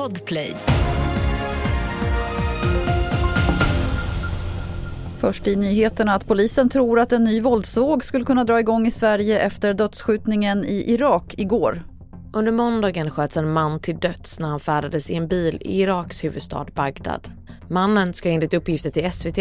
Podplay. Först i nyheterna att polisen tror att en ny våldsvåg skulle kunna dra igång i Sverige efter dödsskjutningen i Irak igår. Under måndagen sköts en man till döds när han färdades i en bil i Iraks huvudstad Bagdad. Mannen ska enligt uppgifter till SVT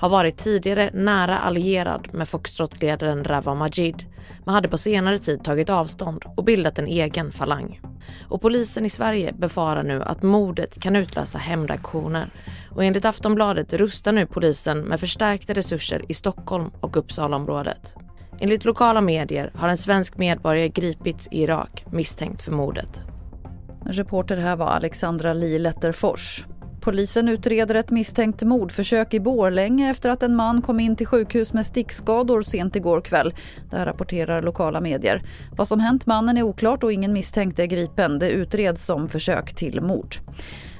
ha varit tidigare nära allierad med Foxtrot-ledaren Rawa Majid men hade på senare tid tagit avstånd och bildat en egen falang. Och polisen i Sverige befarar nu att mordet kan utlösa hämndaktioner och enligt Aftonbladet rustar nu polisen med förstärkta resurser i Stockholm och Uppsalaområdet. Enligt lokala medier har en svensk medborgare gripits i Irak misstänkt för mordet. Reporter här var Alexandra Li Letterfors. Polisen utreder ett misstänkt mordförsök i Borlänge efter att en man kom in till sjukhus med stickskador sent igår kväll. Det här rapporterar lokala medier. Vad som hänt mannen är oklart och ingen misstänkt är gripen. Det utreds som försök till mord.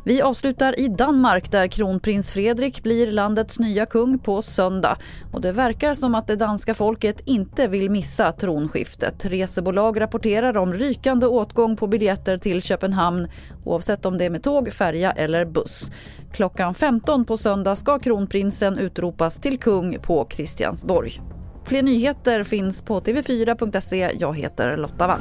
Vi avslutar i Danmark där kronprins Fredrik blir landets nya kung på söndag. Och det verkar som att det danska folket inte vill missa tronskiftet. Resebolag rapporterar om rykande åtgång på biljetter till Köpenhamn oavsett om det är med tåg, färja eller buss. Klockan 15 på söndag ska kronprinsen utropas till kung på Kristiansborg. Fler nyheter finns på tv4.se. Jag heter Lotta Wall.